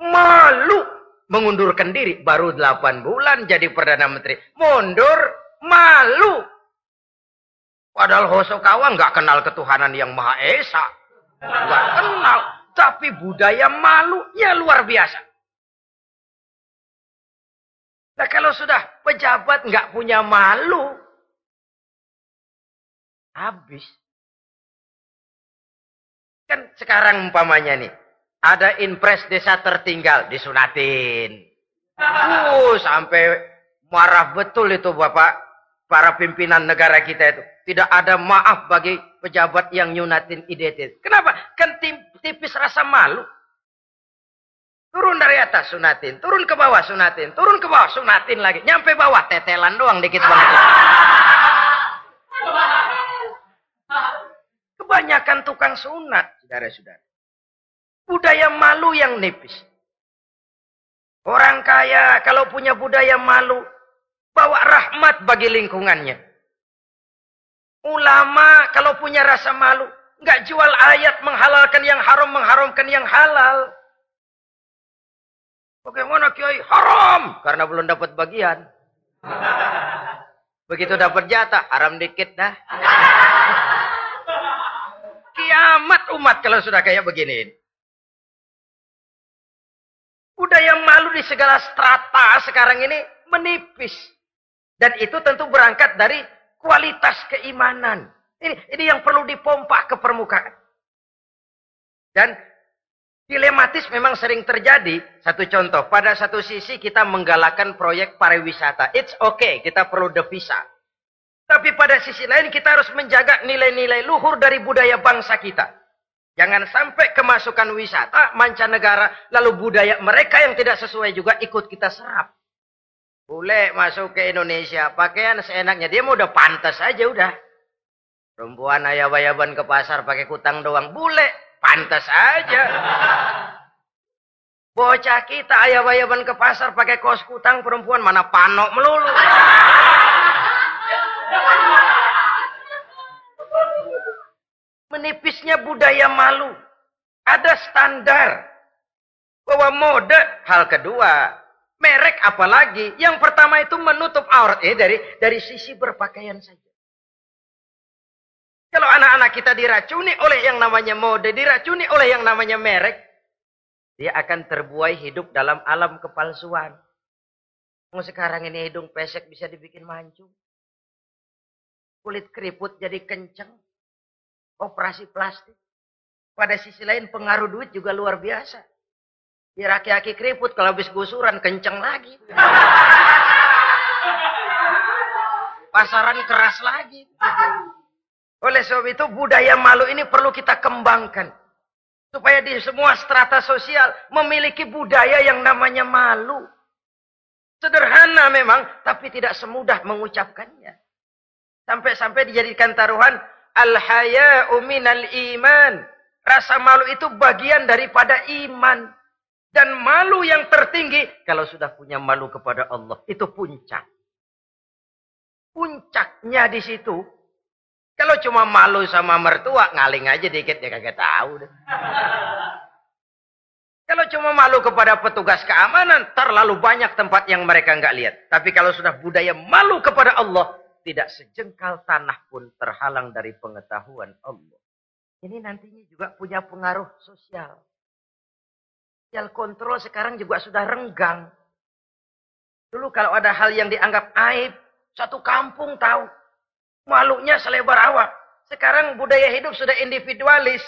Malu mengundurkan diri. Baru 8 bulan jadi Perdana Menteri. Mundur, malu. Padahal Hosokawa nggak kenal ketuhanan yang Maha Esa. Nggak kenal. Tapi budaya malunya luar biasa. Nah kalau sudah pejabat nggak punya malu, habis. Kan sekarang umpamanya nih, ada impres desa tertinggal disunatin. Uh, sampai marah betul itu Bapak para pimpinan negara kita itu. Tidak ada maaf bagi pejabat yang nyunatin IDT. Kenapa? Kan tipis rasa malu. Turun dari atas sunatin, turun ke bawah sunatin, turun ke bawah sunatin lagi. Nyampe bawah tetelan doang dikit banget. Kebanyakan tukang sunat, saudara-saudara. Budaya malu yang nipis. Orang kaya kalau punya budaya malu, bawa rahmat bagi lingkungannya. Ulama kalau punya rasa malu, nggak jual ayat menghalalkan yang haram, mengharamkan yang halal. Bagaimana kiai haram karena belum dapat bagian. Begitu dapat jatah, haram dikit dah. Kiamat umat kalau sudah kayak begini. Budaya malu di segala strata sekarang ini menipis. Dan itu tentu berangkat dari kualitas keimanan. Ini, ini yang perlu dipompa ke permukaan. Dan dilematis memang sering terjadi. Satu contoh, pada satu sisi kita menggalakkan proyek pariwisata. It's okay, kita perlu devisa. Tapi pada sisi lain kita harus menjaga nilai-nilai luhur dari budaya bangsa kita. Jangan sampai kemasukan wisata mancanegara lalu budaya mereka yang tidak sesuai juga ikut kita serap. Bule masuk ke Indonesia, pakaian seenaknya dia mau udah pantas aja udah. Perempuan ayah-ayaban ke pasar pakai kutang doang, bule pantas aja. Bocah kita ayah-ayaban ke pasar pakai kos kutang, perempuan mana panok melulu. Menipisnya budaya malu. Ada standar. Bahwa mode, hal kedua. Merek apalagi. Yang pertama itu menutup aurat. Eh, dari, dari sisi berpakaian saja. Kalau anak-anak kita diracuni oleh yang namanya mode, diracuni oleh yang namanya merek, dia akan terbuai hidup dalam alam kepalsuan. Mau sekarang ini hidung pesek bisa dibikin mancung. Kulit keriput jadi kenceng operasi plastik. Pada sisi lain pengaruh duit juga luar biasa. Di aki-aki keriput kalau habis gusuran kenceng lagi. Pasaran keras lagi. Oleh sebab itu budaya malu ini perlu kita kembangkan. Supaya di semua strata sosial memiliki budaya yang namanya malu. Sederhana memang, tapi tidak semudah mengucapkannya. Sampai-sampai dijadikan taruhan Al-haya'u minal iman. Rasa malu itu bagian daripada iman. Dan malu yang tertinggi, kalau sudah punya malu kepada Allah, itu puncak. Puncaknya di situ, kalau cuma malu sama mertua, ngaling aja dikit, ya kagak tahu deh. Kalau cuma malu kepada petugas keamanan, terlalu banyak tempat yang mereka nggak lihat. Tapi kalau sudah budaya malu kepada Allah, tidak sejengkal tanah pun terhalang dari pengetahuan Allah. Ini nantinya juga punya pengaruh sosial. Sosial kontrol sekarang juga sudah renggang. Dulu kalau ada hal yang dianggap aib, satu kampung tahu. Malunya selebar awak. Sekarang budaya hidup sudah individualis.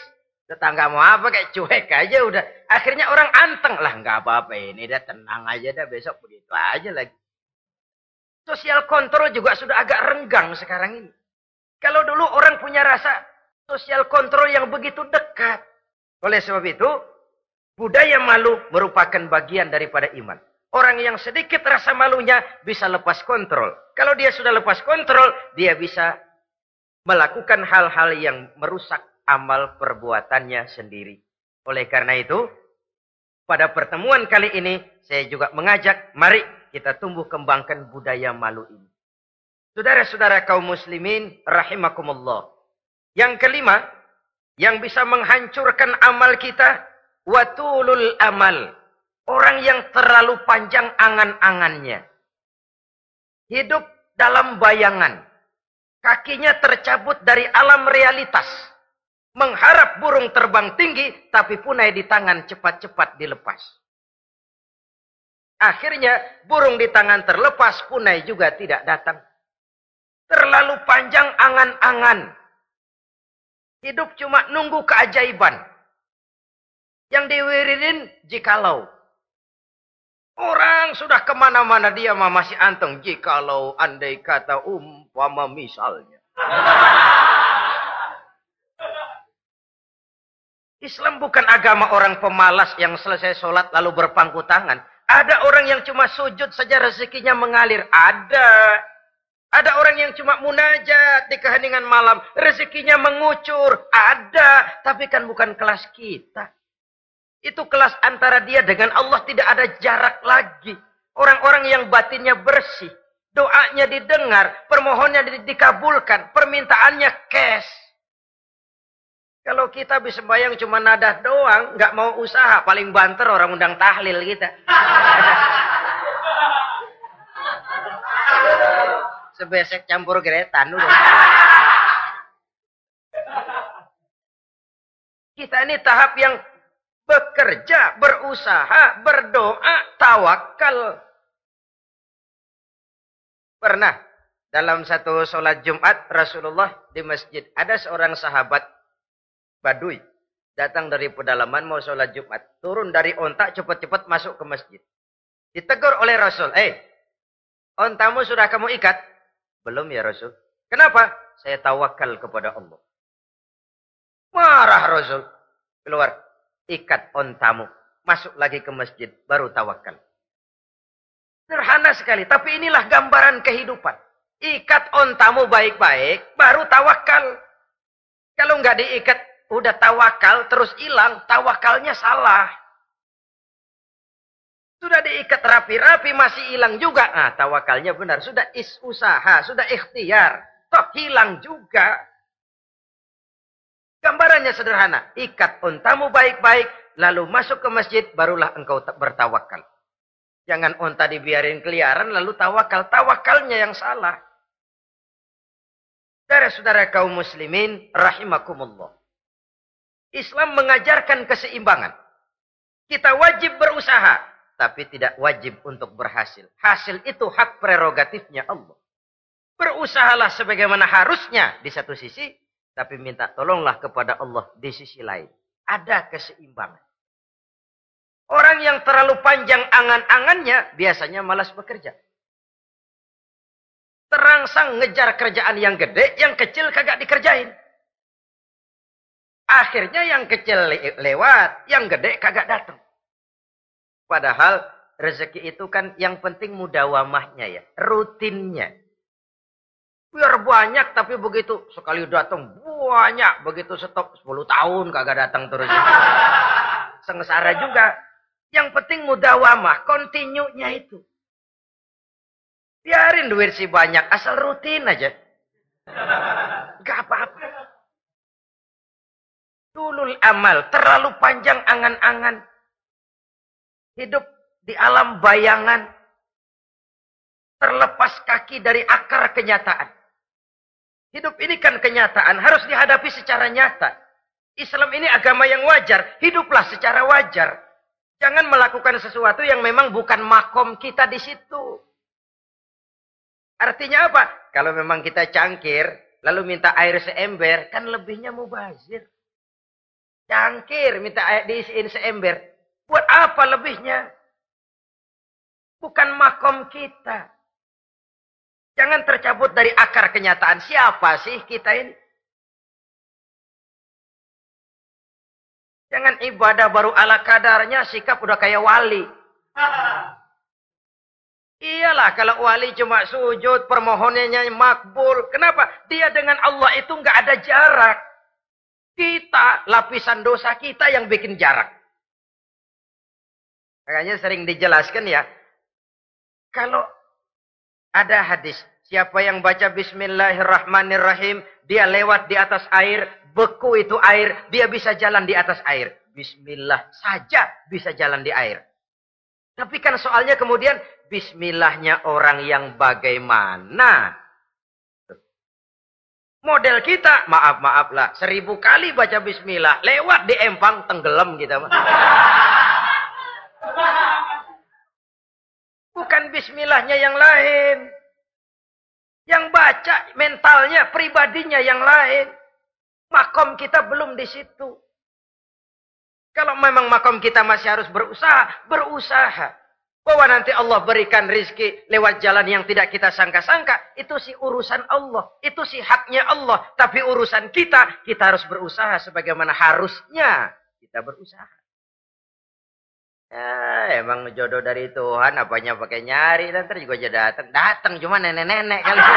Tetangga mau apa kayak cuek aja udah. Akhirnya orang anteng lah nggak apa-apa ini dah tenang aja dah besok begitu aja lagi. Sosial kontrol juga sudah agak renggang sekarang ini. Kalau dulu orang punya rasa sosial kontrol yang begitu dekat. Oleh sebab itu, budaya malu merupakan bagian daripada iman. Orang yang sedikit rasa malunya bisa lepas kontrol. Kalau dia sudah lepas kontrol, dia bisa melakukan hal-hal yang merusak amal perbuatannya sendiri. Oleh karena itu, pada pertemuan kali ini, saya juga mengajak, mari kita tumbuh kembangkan budaya malu ini. Saudara-saudara kaum muslimin rahimakumullah. Yang kelima, yang bisa menghancurkan amal kita, watulul amal. Orang yang terlalu panjang angan-angannya. Hidup dalam bayangan. Kakinya tercabut dari alam realitas. Mengharap burung terbang tinggi, tapi punai di tangan cepat-cepat dilepas. Akhirnya burung di tangan terlepas punai juga tidak datang. Terlalu panjang angan-angan. Hidup cuma nunggu keajaiban. Yang diwiridin jikalau. Orang sudah ke mana-mana dia masih anteng. Jikalau andai kata umpama misalnya. Islam bukan agama orang pemalas yang selesai sholat lalu berpangku tangan. Ada orang yang cuma sujud saja rezekinya mengalir. Ada. Ada orang yang cuma munajat di keheningan malam. Rezekinya mengucur. Ada. Tapi kan bukan kelas kita. Itu kelas antara dia dengan Allah tidak ada jarak lagi. Orang-orang yang batinnya bersih. Doanya didengar. Permohonannya dikabulkan. Permintaannya cash. Kalau kita bisa bayang cuma nadah doang, nggak mau usaha, paling banter orang undang tahlil kita. Sebesek campur geretan udah. Kita ini tahap yang bekerja, berusaha, berdoa, tawakal. Pernah dalam satu sholat Jumat Rasulullah di masjid ada seorang sahabat Badui datang dari pedalaman mau sholat Jumat. Turun dari ontak cepat-cepat masuk ke masjid. Ditegur oleh Rasul eh ontamu sudah kamu ikat? Belum ya Rasul. Kenapa? Saya tawakal kepada Allah. Marah Rasul. Keluar ikat ontamu masuk lagi ke masjid baru tawakal Sederhana sekali. Tapi inilah gambaran kehidupan. Ikat ontamu baik-baik, baru tawakal. Kalau nggak diikat, udah tawakal, terus hilang, tawakalnya salah. Sudah diikat rapi-rapi, masih hilang juga. Nah, tawakalnya benar. Sudah is usaha, sudah ikhtiar. Toh hilang juga. Gambarannya sederhana. Ikat ontamu baik-baik, lalu masuk ke masjid, barulah engkau bertawakal. Jangan onta dibiarin keliaran lalu tawakal. Tawakalnya yang salah. Saudara-saudara kaum muslimin rahimakumullah. Islam mengajarkan keseimbangan. Kita wajib berusaha. Tapi tidak wajib untuk berhasil. Hasil itu hak prerogatifnya Allah. Berusahalah sebagaimana harusnya di satu sisi. Tapi minta tolonglah kepada Allah di sisi lain. Ada keseimbangan. Orang yang terlalu panjang angan-angannya biasanya malas bekerja. Terangsang ngejar kerjaan yang gede, yang kecil kagak dikerjain. Akhirnya yang kecil le lewat, yang gede kagak datang. Padahal rezeki itu kan yang penting mudawamahnya ya, rutinnya. Biar banyak tapi begitu sekali datang banyak, begitu stop 10 tahun kagak datang terus. Sengsara juga. Yang penting mudawamah, kontinunya itu. Biarin duit si banyak, asal rutin aja. Gak apa-apa. Dulul amal, terlalu panjang angan-angan. Hidup di alam bayangan. Terlepas kaki dari akar kenyataan. Hidup ini kan kenyataan, harus dihadapi secara nyata. Islam ini agama yang wajar, hiduplah secara wajar. Jangan melakukan sesuatu yang memang bukan makom kita di situ. Artinya apa? Kalau memang kita cangkir, lalu minta air seember, kan lebihnya mubazir. Cangkir, minta air diisiin seember. Buat apa lebihnya? Bukan makom kita. Jangan tercabut dari akar kenyataan. Siapa sih kita ini? Jangan ibadah baru ala kadarnya, sikap udah kayak wali. Iyalah kalau wali cuma sujud, permohonannya makbul. Kenapa? Dia dengan Allah itu nggak ada jarak. Kita, lapisan dosa kita yang bikin jarak. Makanya sering dijelaskan ya. Kalau ada hadis, siapa yang baca bismillahirrahmanirrahim, dia lewat di atas air, beku itu air, dia bisa jalan di atas air. Bismillah saja bisa jalan di air. Tapi kan soalnya kemudian bismillahnya orang yang bagaimana? Model kita, maaf-maaf lah, seribu kali baca bismillah, lewat di empang, tenggelam kita. Bukan bismillahnya yang lain. Yang baca mentalnya, pribadinya yang lain. Makom kita belum di situ. Kalau memang makom kita masih harus berusaha, berusaha. Bahwa nanti Allah berikan rizki lewat jalan yang tidak kita sangka-sangka. Itu sih urusan Allah. Itu sih haknya Allah. Tapi urusan kita, kita harus berusaha sebagaimana harusnya kita berusaha. Ya, emang jodoh dari Tuhan, apanya pakai nyari, nanti juga jadi datang. Datang cuma nenek-nenek kali.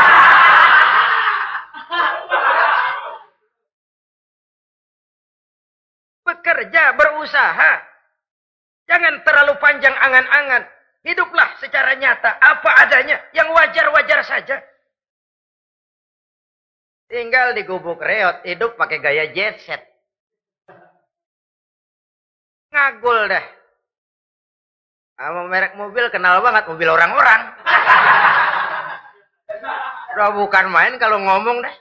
bekerja, berusaha. Jangan terlalu panjang angan-angan. Hiduplah secara nyata, apa adanya, yang wajar-wajar saja. Tinggal di gubuk reot, hidup pakai gaya jet set. Ngagul dah. Sama merek mobil kenal banget, mobil orang-orang. Udah bukan main kalau ngomong deh.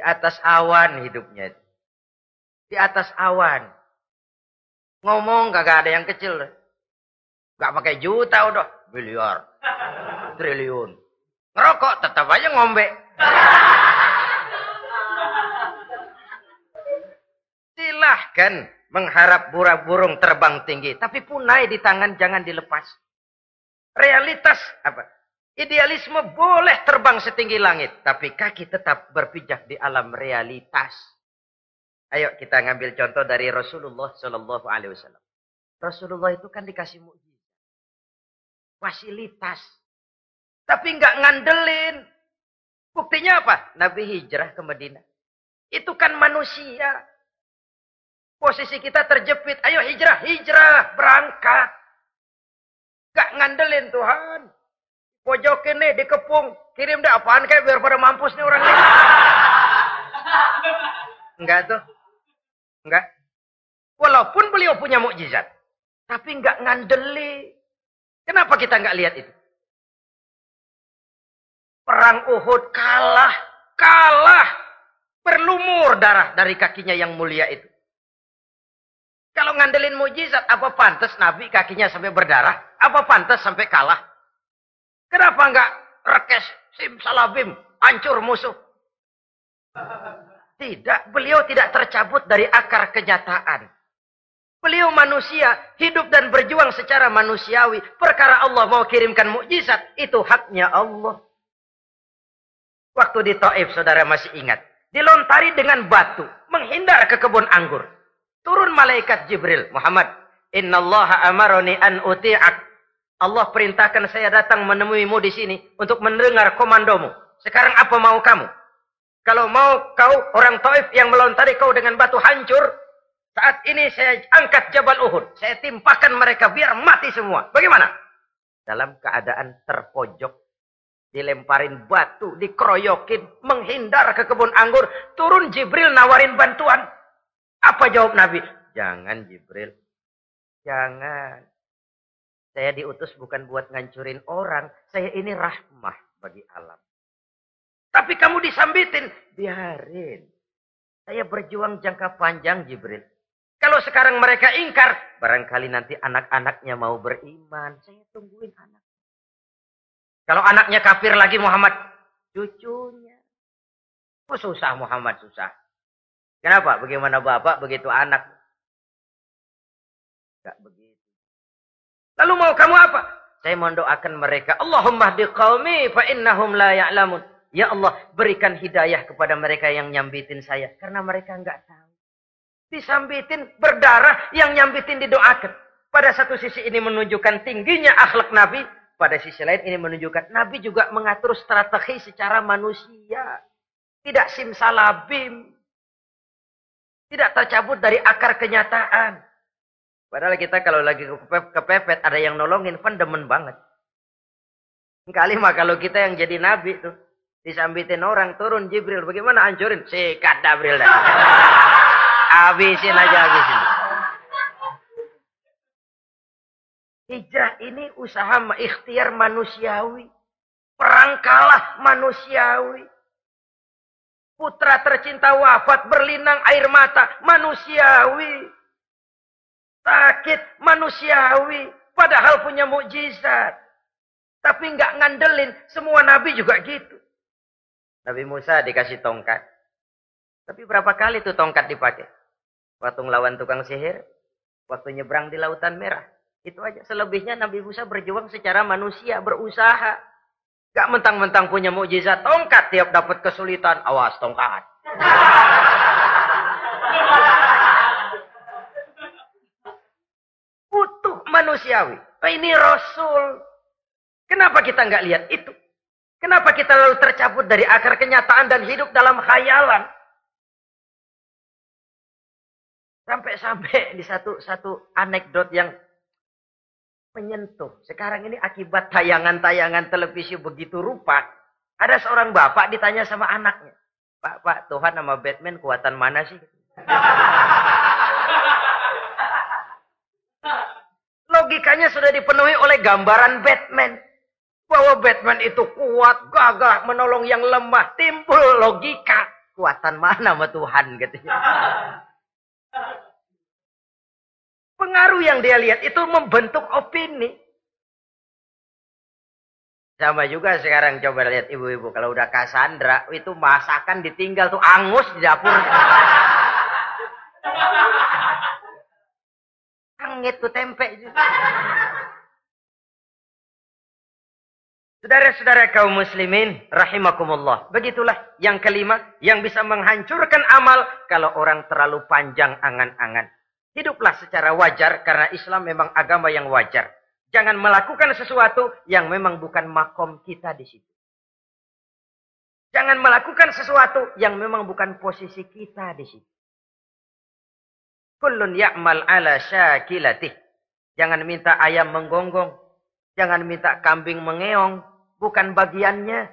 Di atas awan hidupnya. Di atas awan. Ngomong kagak ada yang kecil. Gak pakai juta udah. Miliar. Triliun. Ngerokok tetap aja ngombe. Silahkan mengharap burung terbang tinggi. Tapi punai di tangan jangan dilepas. Realitas apa? Idealisme boleh terbang setinggi langit. Tapi kaki tetap berpijak di alam realitas. Ayo kita ngambil contoh dari Rasulullah Shallallahu Alaihi Wasallam. Rasulullah itu kan dikasih mukjizat, fasilitas, tapi nggak ngandelin. Buktinya apa? Nabi hijrah ke Madinah. Itu kan manusia. Posisi kita terjepit. Ayo hijrah, hijrah, berangkat. Gak ngandelin Tuhan. Pojok ini dikepung. Kirim deh apaan kayak biar pada mampus nih orang ini. Enggak tuh. Enggak. Walaupun beliau punya mukjizat. Tapi enggak ngandeli. Kenapa kita enggak lihat itu? Perang Uhud kalah. Kalah. Berlumur darah dari kakinya yang mulia itu. Kalau ngandelin mujizat, apa pantas Nabi kakinya sampai berdarah? Apa pantas sampai kalah? Kenapa enggak rekes, sim, salabim, hancur musuh? Tidak, beliau tidak tercabut dari akar kenyataan. Beliau manusia, hidup dan berjuang secara manusiawi. Perkara Allah mau kirimkan mukjizat, itu haknya Allah. Waktu di Taif, saudara masih ingat. Dilontari dengan batu, menghindar ke kebun anggur. Turun malaikat Jibril, Muhammad. Inna Allah amaroni an uti'ak. Allah perintahkan saya datang menemuimu di sini untuk mendengar komandomu. Sekarang apa mau kamu? Kalau mau kau orang Taif yang melontari kau dengan batu hancur, saat ini saya angkat Jabal Uhud. Saya timpakan mereka biar mati semua. Bagaimana? Dalam keadaan terpojok, dilemparin batu, dikeroyokin, menghindar ke kebun anggur, turun Jibril nawarin bantuan. Apa jawab Nabi? Jangan Jibril. Jangan. Saya diutus bukan buat ngancurin orang. Saya ini rahmah bagi alam. Tapi kamu disambitin. Biarin. Saya berjuang jangka panjang Jibril. Kalau sekarang mereka ingkar. Barangkali nanti anak-anaknya mau beriman. Saya tungguin anak. Kalau anaknya kafir lagi Muhammad. Cucunya. Oh susah Muhammad susah. Kenapa? Bagaimana bapak begitu anak? Gak begitu. Lalu mau kamu apa? Saya mendoakan mereka. Allahumma diqawmi fa innahum la ya'lamun. Ya Allah, berikan hidayah kepada mereka yang nyambitin saya. Karena mereka nggak tahu. Disambitin berdarah, yang nyambitin didoakan. Pada satu sisi ini menunjukkan tingginya akhlak Nabi. Pada sisi lain ini menunjukkan Nabi juga mengatur strategi secara manusia. Tidak simsalabim. Tidak tercabut dari akar kenyataan. Padahal kita kalau lagi kepepet ada yang nolongin, kan demen banget. Kali mah kalau kita yang jadi nabi tuh, Disambitin orang, turun Jibril. Bagaimana hancurin? Sikat Jibril dah. Habisin aja, habisin. Hijrah ini usaha ikhtiar manusiawi. Perang kalah manusiawi. Putra tercinta wafat berlinang air mata manusiawi. Sakit manusiawi. Padahal punya mukjizat. Tapi nggak ngandelin. Semua nabi juga gitu. Nabi Musa dikasih tongkat. Tapi berapa kali tuh tongkat dipakai? Waktu ngelawan tukang sihir, waktu nyebrang di lautan merah. Itu aja. Selebihnya Nabi Musa berjuang secara manusia, berusaha. Gak mentang-mentang punya mukjizat tongkat tiap dapat kesulitan. Awas tongkat. Butuh manusiawi. Ini Rasul. Kenapa kita nggak lihat itu? Kenapa kita lalu tercabut dari akar kenyataan dan hidup dalam khayalan? Sampai-sampai di satu satu anekdot yang menyentuh. Sekarang ini akibat tayangan-tayangan televisi begitu rupa, ada seorang bapak ditanya sama anaknya, Pak, Pak, Tuhan sama Batman kuatan mana sih? Logikanya sudah dipenuhi oleh gambaran Batman. Bahwa Batman itu kuat, gagah, menolong yang lemah. Timbul logika. Kuatan mana sama Tuhan gitu. Pengaruh yang dia lihat itu membentuk opini. Sama juga sekarang coba lihat ibu-ibu. Kalau udah Cassandra, itu masakan ditinggal tuh angus di dapur. Angit tuh tempe. Saudara-saudara kaum muslimin, rahimakumullah. Begitulah yang kelima, yang bisa menghancurkan amal kalau orang terlalu panjang angan-angan. Hiduplah secara wajar karena Islam memang agama yang wajar. Jangan melakukan sesuatu yang memang bukan makom kita di situ. Jangan melakukan sesuatu yang memang bukan posisi kita di situ. Kullun ya'mal ala syakilatih. Jangan minta ayam menggonggong. Jangan minta kambing mengeong. Bukan bagiannya.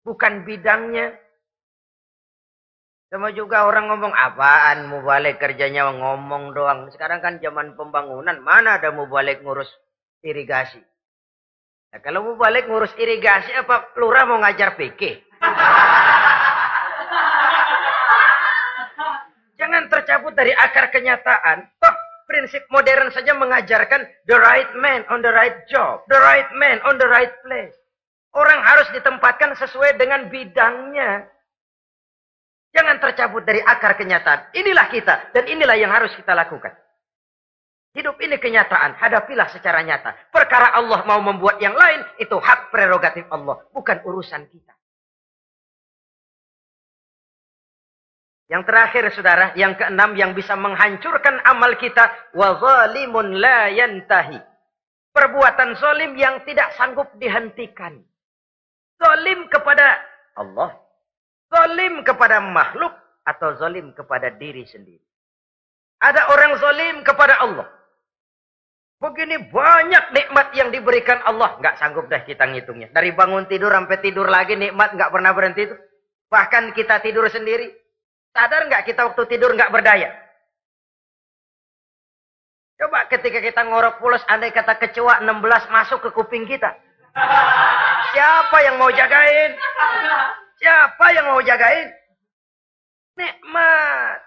Bukan bidangnya. Sama juga orang ngomong apaan mau balik kerjanya ngomong doang. Sekarang kan zaman pembangunan. Mana ada mau balik ngurus irigasi. Nah, kalau mau balik ngurus irigasi apa lurah mau ngajar PK? Jangan tercabut dari akar kenyataan. Toh prinsip modern saja mengajarkan the right man on the right job, the right man on the right place. Orang harus ditempatkan sesuai dengan bidangnya. Jangan tercabut dari akar kenyataan. Inilah kita dan inilah yang harus kita lakukan. Hidup ini kenyataan, hadapilah secara nyata. Perkara Allah mau membuat yang lain, itu hak prerogatif Allah, bukan urusan kita. Yang terakhir saudara, yang keenam yang bisa menghancurkan amal kita, wa la yantahi. Perbuatan zalim yang tidak sanggup dihentikan. Zalim kepada Allah, zalim kepada makhluk atau zalim kepada diri sendiri. Ada orang zalim kepada Allah. Begini banyak nikmat yang diberikan Allah. Nggak sanggup dah kita ngitungnya. Dari bangun tidur sampai tidur lagi nikmat nggak pernah berhenti itu. Bahkan kita tidur sendiri. Sadar nggak kita waktu tidur nggak berdaya? Coba ketika kita ngorok pulas, andai kata kecoa 16 masuk ke kuping kita. Siapa yang mau jagain? Siapa yang mau jagain? Nikmat.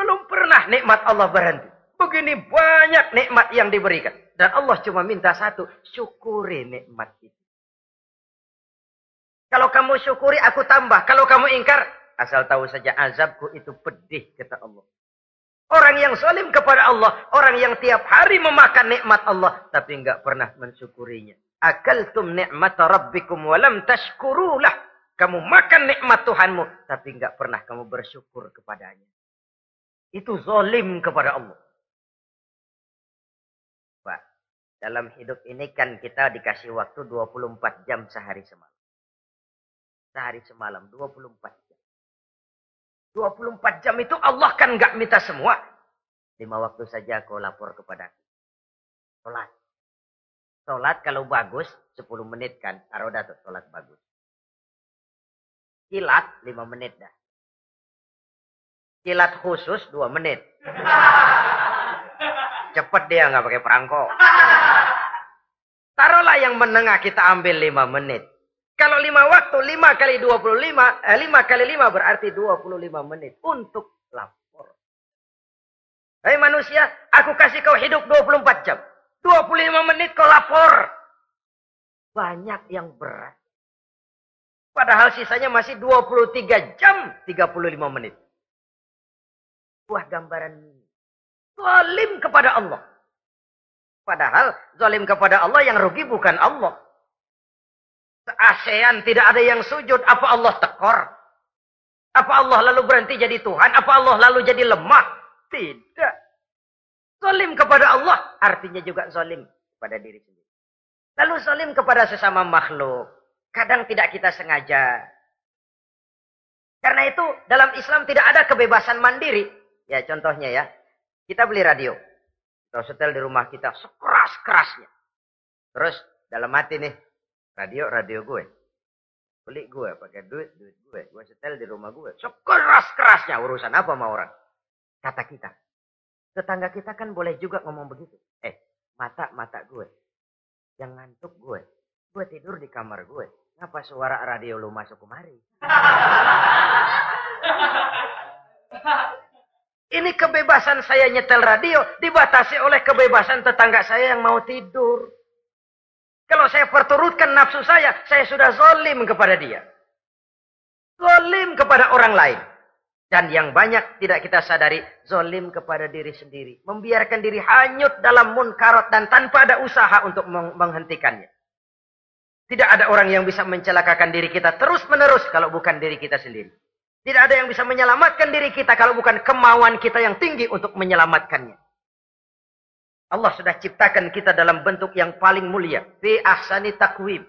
Belum pernah nikmat Allah berhenti. Begini banyak nikmat yang diberikan. Dan Allah cuma minta satu. Syukuri nikmat itu. Kalau kamu syukuri, aku tambah. Kalau kamu ingkar, asal tahu saja azabku itu pedih, kata Allah. Orang yang salim kepada Allah, orang yang tiap hari memakan nikmat Allah, tapi enggak pernah mensyukurinya. Akaltum nikmat rabbikum walam tashkurulah. Kamu makan nikmat Tuhanmu, tapi enggak pernah kamu bersyukur kepadanya. Itu zolim kepada Allah. Pak, dalam hidup ini kan kita dikasih waktu 24 jam sehari semalam. Sehari semalam, 24 jam. 24 jam itu Allah kan nggak minta semua. Lima waktu saja kau lapor kepada aku. Sholat. Sholat kalau bagus, 10 menit kan. Taruh tuh, sholat bagus. Kilat, 5 menit dah. Kilat khusus dua menit. Cepet dia nggak pakai perangko. Taruhlah yang menengah kita ambil lima menit. Kalau lima waktu, lima kali dua puluh lima, eh, lima kali lima berarti dua puluh lima menit untuk lapor. Hei manusia, aku kasih kau hidup dua puluh empat jam. Dua puluh lima menit kau lapor. Banyak yang berat. Padahal sisanya masih dua puluh tiga jam tiga puluh lima menit sebuah gambaran zalim kepada Allah. Padahal zalim kepada Allah yang rugi bukan Allah. Se-ASEAN tidak ada yang sujud. Apa Allah tekor? Apa Allah lalu berhenti jadi Tuhan? Apa Allah lalu jadi lemah? Tidak. Zalim kepada Allah artinya juga zalim kepada diri sendiri. Lalu zalim kepada sesama makhluk. Kadang tidak kita sengaja. Karena itu dalam Islam tidak ada kebebasan mandiri. Ya contohnya ya. Kita beli radio. Kita setel di rumah kita sekeras-kerasnya. Terus dalam hati nih. Radio, radio gue. Beli gue, pakai duit, duit gue. Gue setel di rumah gue. Sekeras-kerasnya. Urusan apa sama orang? Kata kita. Tetangga kita kan boleh juga ngomong begitu. Eh, mata-mata gue. Yang ngantuk gue. Gue tidur di kamar gue. Ngapa suara radio lu masuk kemari? Ini kebebasan saya nyetel radio dibatasi oleh kebebasan tetangga saya yang mau tidur. Kalau saya perturutkan nafsu saya, saya sudah zolim kepada dia. Zolim kepada orang lain. Dan yang banyak tidak kita sadari, zolim kepada diri sendiri. Membiarkan diri hanyut dalam munkarot dan tanpa ada usaha untuk menghentikannya. Tidak ada orang yang bisa mencelakakan diri kita terus menerus kalau bukan diri kita sendiri. Tidak ada yang bisa menyelamatkan diri kita kalau bukan kemauan kita yang tinggi untuk menyelamatkannya. Allah sudah ciptakan kita dalam bentuk yang paling mulia. Fi ahsani takwim.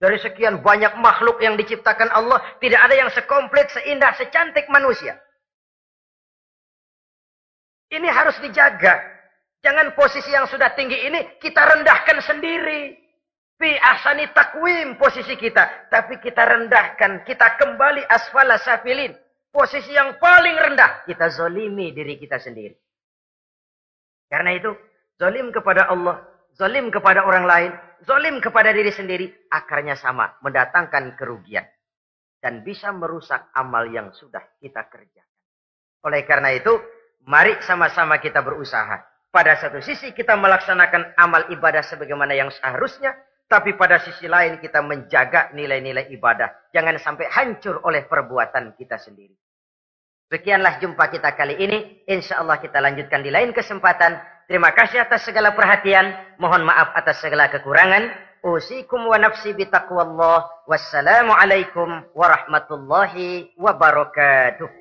Dari sekian banyak makhluk yang diciptakan Allah, tidak ada yang sekomplit, seindah, secantik manusia. Ini harus dijaga. Jangan posisi yang sudah tinggi ini kita rendahkan sendiri. Fi ahsani takwim posisi kita. Tapi kita rendahkan. Kita kembali asfala safilin. Posisi yang paling rendah. Kita zolimi diri kita sendiri. Karena itu. Zolim kepada Allah. Zolim kepada orang lain. Zolim kepada diri sendiri. Akarnya sama. Mendatangkan kerugian. Dan bisa merusak amal yang sudah kita kerjakan. Oleh karena itu. Mari sama-sama kita berusaha. Pada satu sisi kita melaksanakan amal ibadah sebagaimana yang seharusnya tapi pada sisi lain kita menjaga nilai-nilai ibadah. Jangan sampai hancur oleh perbuatan kita sendiri. Sekianlah jumpa kita kali ini. Insya Allah kita lanjutkan di lain kesempatan. Terima kasih atas segala perhatian. Mohon maaf atas segala kekurangan. Usikum wa nafsi bitaqwallah. Wassalamualaikum warahmatullahi wabarakatuh.